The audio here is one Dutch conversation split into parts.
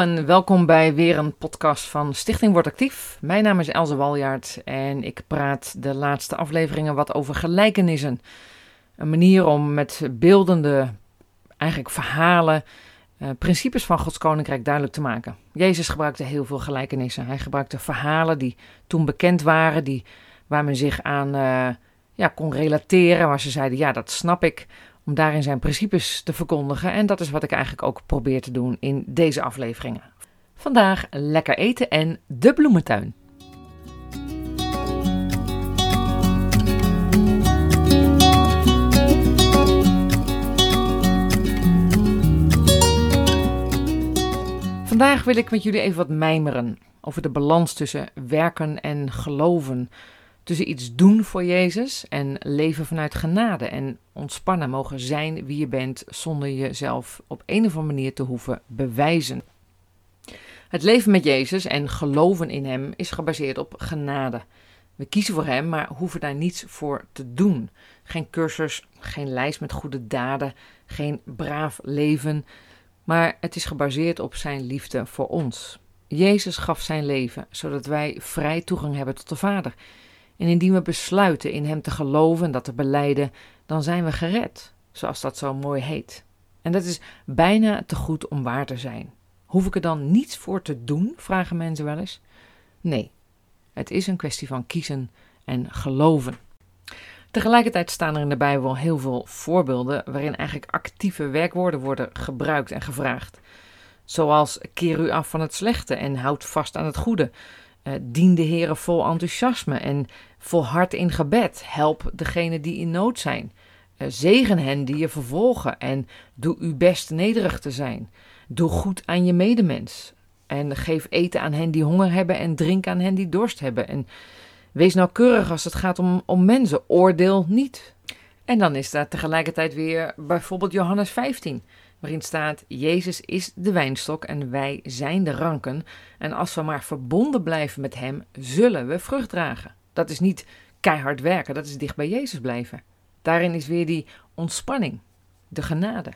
en welkom bij weer een podcast van Stichting Wordt Actief. Mijn naam is Elze Waljaard en ik praat de laatste afleveringen wat over gelijkenissen. Een manier om met beeldende, eigenlijk verhalen, uh, principes van Gods Koninkrijk duidelijk te maken. Jezus gebruikte heel veel gelijkenissen. Hij gebruikte verhalen die toen bekend waren, die, waar men zich aan uh, ja, kon relateren, waar ze zeiden, ja dat snap ik om daarin zijn principes te verkondigen. En dat is wat ik eigenlijk ook probeer te doen in deze afleveringen. Vandaag lekker eten en de bloementuin. Vandaag wil ik met jullie even wat mijmeren over de balans tussen werken en geloven tussen iets doen voor Jezus en leven vanuit genade en ontspannen mogen zijn wie je bent zonder jezelf op een of andere manier te hoeven bewijzen. Het leven met Jezus en geloven in Hem is gebaseerd op genade. We kiezen voor Hem, maar hoeven daar niets voor te doen. Geen cursus, geen lijst met goede daden, geen braaf leven, maar het is gebaseerd op Zijn liefde voor ons. Jezus gaf Zijn leven, zodat wij vrij toegang hebben tot de Vader. En indien we besluiten in Hem te geloven en dat te beleiden, dan zijn we gered, zoals dat zo mooi heet. En dat is bijna te goed om waar te zijn. Hoef ik er dan niets voor te doen? vragen mensen wel eens. Nee, het is een kwestie van kiezen en geloven. Tegelijkertijd staan er in de Bijbel heel veel voorbeelden waarin eigenlijk actieve werkwoorden worden gebruikt en gevraagd. Zoals keer u af van het slechte en houd vast aan het goede. Uh, dien de Heer vol enthousiasme en volhard in gebed. Help degenen die in nood zijn. Uh, zegen hen die je vervolgen en doe uw best nederig te zijn. Doe goed aan je medemens. En geef eten aan hen die honger hebben en drink aan hen die dorst hebben. En wees nauwkeurig als het gaat om, om mensen. Oordeel niet. En dan is daar tegelijkertijd weer bijvoorbeeld Johannes 15 waarin staat: Jezus is de wijnstok en wij zijn de ranken. En als we maar verbonden blijven met Hem, zullen we vrucht dragen. Dat is niet keihard werken, dat is dicht bij Jezus blijven. Daarin is weer die ontspanning, de genade.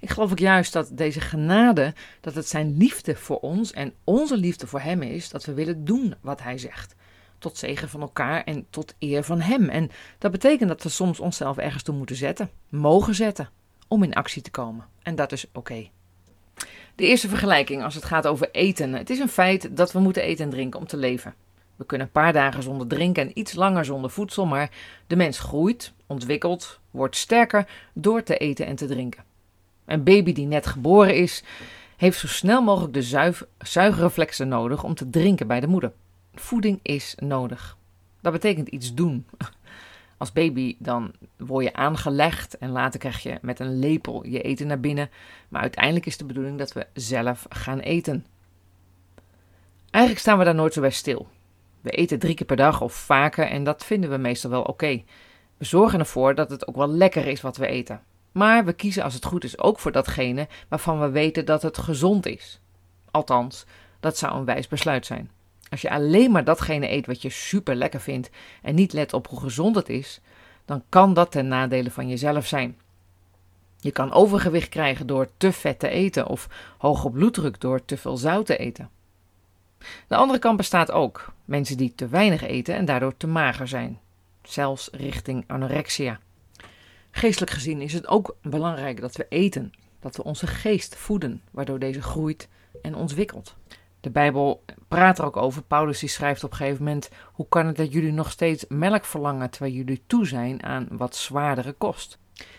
Ik geloof ook juist dat deze genade, dat het zijn liefde voor ons en onze liefde voor Hem is, dat we willen doen wat Hij zegt. Tot zegen van elkaar en tot eer van Hem. En dat betekent dat we soms onszelf ergens toe moeten zetten, mogen zetten om in actie te komen. En dat is oké. De eerste vergelijking als het gaat over eten. Het is een feit dat we moeten eten en drinken om te leven. We kunnen een paar dagen zonder drinken en iets langer zonder voedsel, maar de mens groeit, ontwikkelt, wordt sterker door te eten en te drinken. Een baby die net geboren is, heeft zo snel mogelijk de zuig zuigreflexen nodig om te drinken bij de moeder. Voeding is nodig. Dat betekent iets doen. Als baby dan word je aangelegd en later krijg je met een lepel je eten naar binnen. Maar uiteindelijk is de bedoeling dat we zelf gaan eten. Eigenlijk staan we daar nooit zo bij stil. We eten drie keer per dag of vaker en dat vinden we meestal wel oké. We zorgen ervoor dat het ook wel lekker is wat we eten. Maar we kiezen als het goed is ook voor datgene waarvan we weten dat het gezond is. Althans, dat zou een wijs besluit zijn. Als je alleen maar datgene eet wat je super lekker vindt en niet let op hoe gezond het is, dan kan dat ten nadele van jezelf zijn. Je kan overgewicht krijgen door te vet te eten of hoge bloeddruk door te veel zout te eten. De andere kant bestaat ook mensen die te weinig eten en daardoor te mager zijn, zelfs richting anorexia. Geestelijk gezien is het ook belangrijk dat we eten, dat we onze geest voeden, waardoor deze groeit en ontwikkelt. De Bijbel praat er ook over. Paulus schrijft op een gegeven moment: Hoe kan het dat jullie nog steeds melk verlangen terwijl jullie toe zijn aan wat zwaardere kost?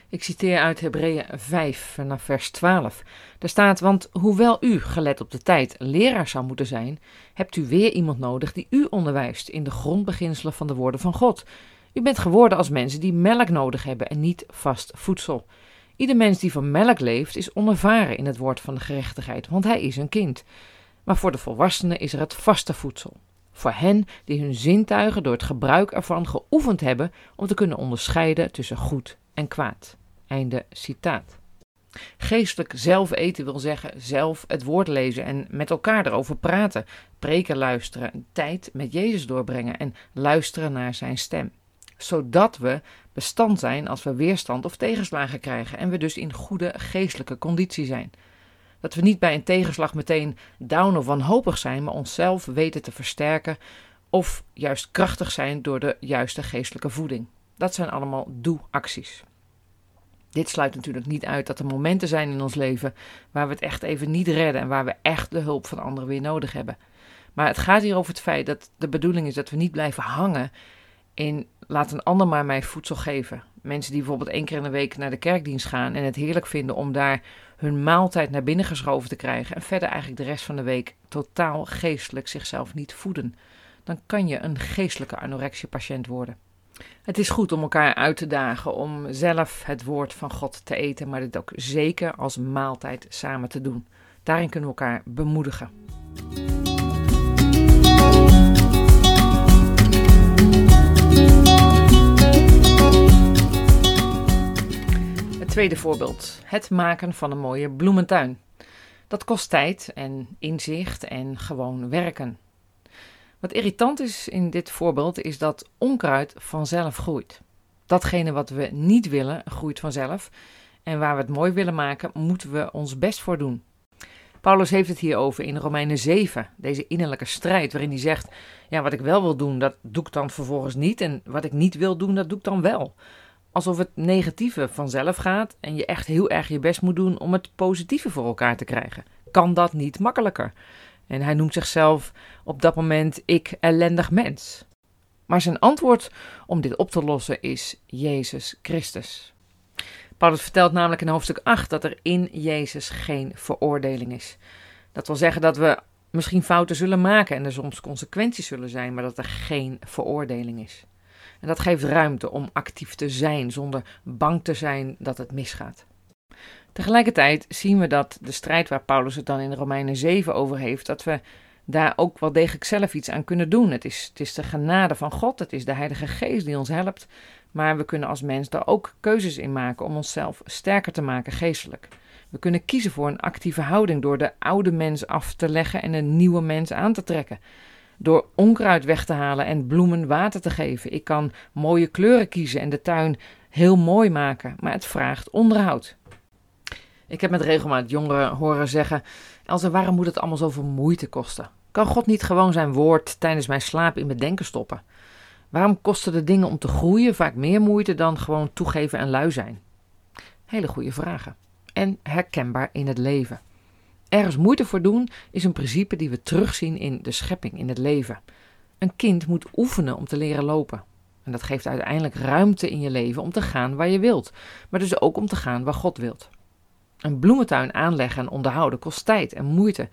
Ik citeer uit Hebreeën 5 vanaf vers 12. Daar staat: Want hoewel u, gelet op de tijd, leraar zou moeten zijn, hebt u weer iemand nodig die u onderwijst in de grondbeginselen van de woorden van God. U bent geworden als mensen die melk nodig hebben en niet vast voedsel. Ieder mens die van melk leeft, is onervaren in het woord van de gerechtigheid, want hij is een kind. Maar voor de volwassenen is er het vaste voedsel. Voor hen die hun zintuigen door het gebruik ervan geoefend hebben om te kunnen onderscheiden tussen goed en kwaad. Einde citaat. Geestelijk zelf eten wil zeggen zelf het woord lezen en met elkaar erover praten, preken luisteren, tijd met Jezus doorbrengen en luisteren naar zijn stem. Zodat we bestand zijn als we weerstand of tegenslagen krijgen en we dus in goede geestelijke conditie zijn. Dat we niet bij een tegenslag meteen down of wanhopig zijn, maar onszelf weten te versterken of juist krachtig zijn door de juiste geestelijke voeding. Dat zijn allemaal doe-acties. Dit sluit natuurlijk niet uit dat er momenten zijn in ons leven waar we het echt even niet redden en waar we echt de hulp van anderen weer nodig hebben. Maar het gaat hier over het feit dat de bedoeling is dat we niet blijven hangen in laat een ander maar mij voedsel geven. Mensen die bijvoorbeeld één keer in de week naar de kerkdienst gaan en het heerlijk vinden om daar hun maaltijd naar binnen geschoven te krijgen en verder eigenlijk de rest van de week totaal geestelijk zichzelf niet voeden. Dan kan je een geestelijke anorexie-patiënt worden. Het is goed om elkaar uit te dagen om zelf het woord van God te eten, maar dit ook zeker als maaltijd samen te doen. Daarin kunnen we elkaar bemoedigen. Tweede voorbeeld: het maken van een mooie bloementuin. Dat kost tijd en inzicht en gewoon werken. Wat irritant is in dit voorbeeld is dat onkruid vanzelf groeit. Datgene wat we niet willen, groeit vanzelf. En waar we het mooi willen maken, moeten we ons best voor doen. Paulus heeft het hier over in Romeinen 7, deze innerlijke strijd, waarin hij zegt: Ja, wat ik wel wil doen, dat doe ik dan vervolgens niet. En wat ik niet wil doen, dat doe ik dan wel. Alsof het negatieve vanzelf gaat en je echt heel erg je best moet doen om het positieve voor elkaar te krijgen. Kan dat niet makkelijker? En hij noemt zichzelf op dat moment ik ellendig mens. Maar zijn antwoord om dit op te lossen is Jezus Christus. Paulus vertelt namelijk in hoofdstuk 8 dat er in Jezus geen veroordeling is. Dat wil zeggen dat we misschien fouten zullen maken en er soms consequenties zullen zijn, maar dat er geen veroordeling is. En dat geeft ruimte om actief te zijn zonder bang te zijn dat het misgaat. Tegelijkertijd zien we dat de strijd waar Paulus het dan in Romeinen 7 over heeft, dat we daar ook wel degelijk zelf iets aan kunnen doen. Het is, het is de genade van God, het is de Heilige Geest die ons helpt, maar we kunnen als mens daar ook keuzes in maken om onszelf sterker te maken geestelijk. We kunnen kiezen voor een actieve houding door de oude mens af te leggen en een nieuwe mens aan te trekken. Door onkruid weg te halen en bloemen water te geven. Ik kan mooie kleuren kiezen en de tuin heel mooi maken, maar het vraagt onderhoud. Ik heb met regelmaat jongeren horen zeggen: Elze, waarom moet het allemaal zoveel moeite kosten? Kan God niet gewoon zijn woord tijdens mijn slaap in mijn denken stoppen? Waarom kosten de dingen om te groeien vaak meer moeite dan gewoon toegeven en lui zijn? Hele goede vragen. En herkenbaar in het leven. Ergens moeite voor doen is een principe die we terugzien in de schepping, in het leven. Een kind moet oefenen om te leren lopen. En dat geeft uiteindelijk ruimte in je leven om te gaan waar je wilt, maar dus ook om te gaan waar God wilt. Een bloementuin aanleggen en onderhouden kost tijd en moeite.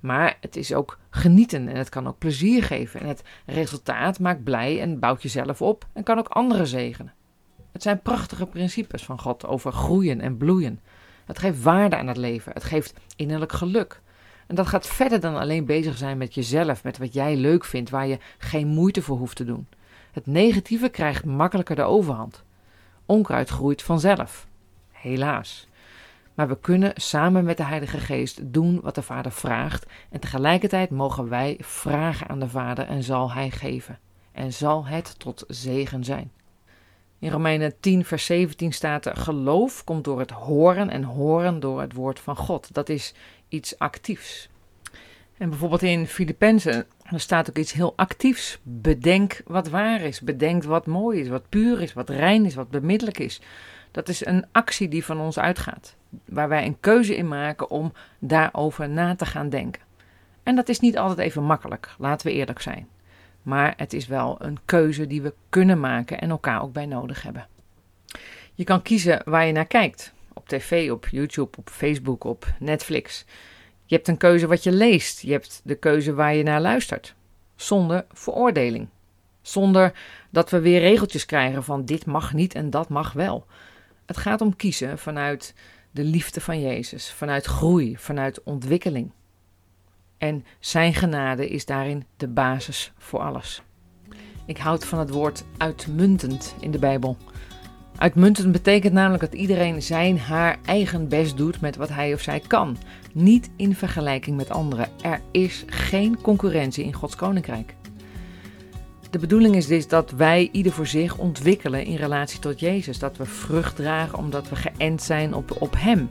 Maar het is ook genieten en het kan ook plezier geven. En het resultaat maakt blij en bouwt jezelf op en kan ook anderen zegenen. Het zijn prachtige principes van God over groeien en bloeien. Het geeft waarde aan het leven. Het geeft innerlijk geluk. En dat gaat verder dan alleen bezig zijn met jezelf, met wat jij leuk vindt, waar je geen moeite voor hoeft te doen. Het negatieve krijgt makkelijker de overhand. Onkruid groeit vanzelf. Helaas. Maar we kunnen samen met de Heilige Geest doen wat de Vader vraagt. En tegelijkertijd mogen wij vragen aan de Vader en zal Hij geven. En zal het tot zegen zijn. In Romeinen 10, vers 17 staat er: Geloof komt door het horen en horen door het woord van God. Dat is iets actiefs. En bijvoorbeeld in Filippenzen staat ook iets heel actiefs. Bedenk wat waar is. Bedenk wat mooi is, wat puur is, wat rein is, wat bemiddelijk is. Dat is een actie die van ons uitgaat waar wij een keuze in maken om daarover na te gaan denken. En dat is niet altijd even makkelijk, laten we eerlijk zijn. Maar het is wel een keuze die we kunnen maken en elkaar ook bij nodig hebben. Je kan kiezen waar je naar kijkt. Op tv, op YouTube, op Facebook, op Netflix. Je hebt een keuze wat je leest. Je hebt de keuze waar je naar luistert. Zonder veroordeling. Zonder dat we weer regeltjes krijgen van dit mag niet en dat mag wel. Het gaat om kiezen vanuit de liefde van Jezus, vanuit groei, vanuit ontwikkeling. En Zijn genade is daarin de basis voor alles. Ik houd van het woord uitmuntend in de Bijbel. Uitmuntend betekent namelijk dat iedereen zijn haar eigen best doet met wat hij of zij kan, niet in vergelijking met anderen. Er is geen concurrentie in Gods koninkrijk. De bedoeling is dus dat wij ieder voor zich ontwikkelen in relatie tot Jezus. Dat we vrucht dragen omdat we geënt zijn op, op Hem.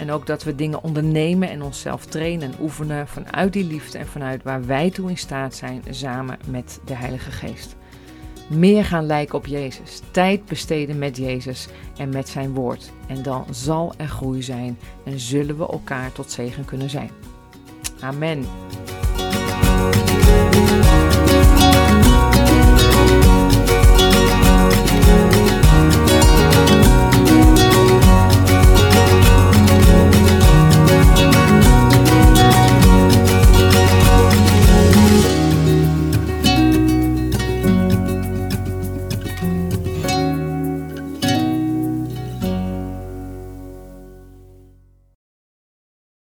En ook dat we dingen ondernemen en onszelf trainen en oefenen vanuit die liefde en vanuit waar wij toe in staat zijn samen met de Heilige Geest. Meer gaan lijken op Jezus, tijd besteden met Jezus en met zijn woord. En dan zal er groei zijn en zullen we elkaar tot zegen kunnen zijn. Amen.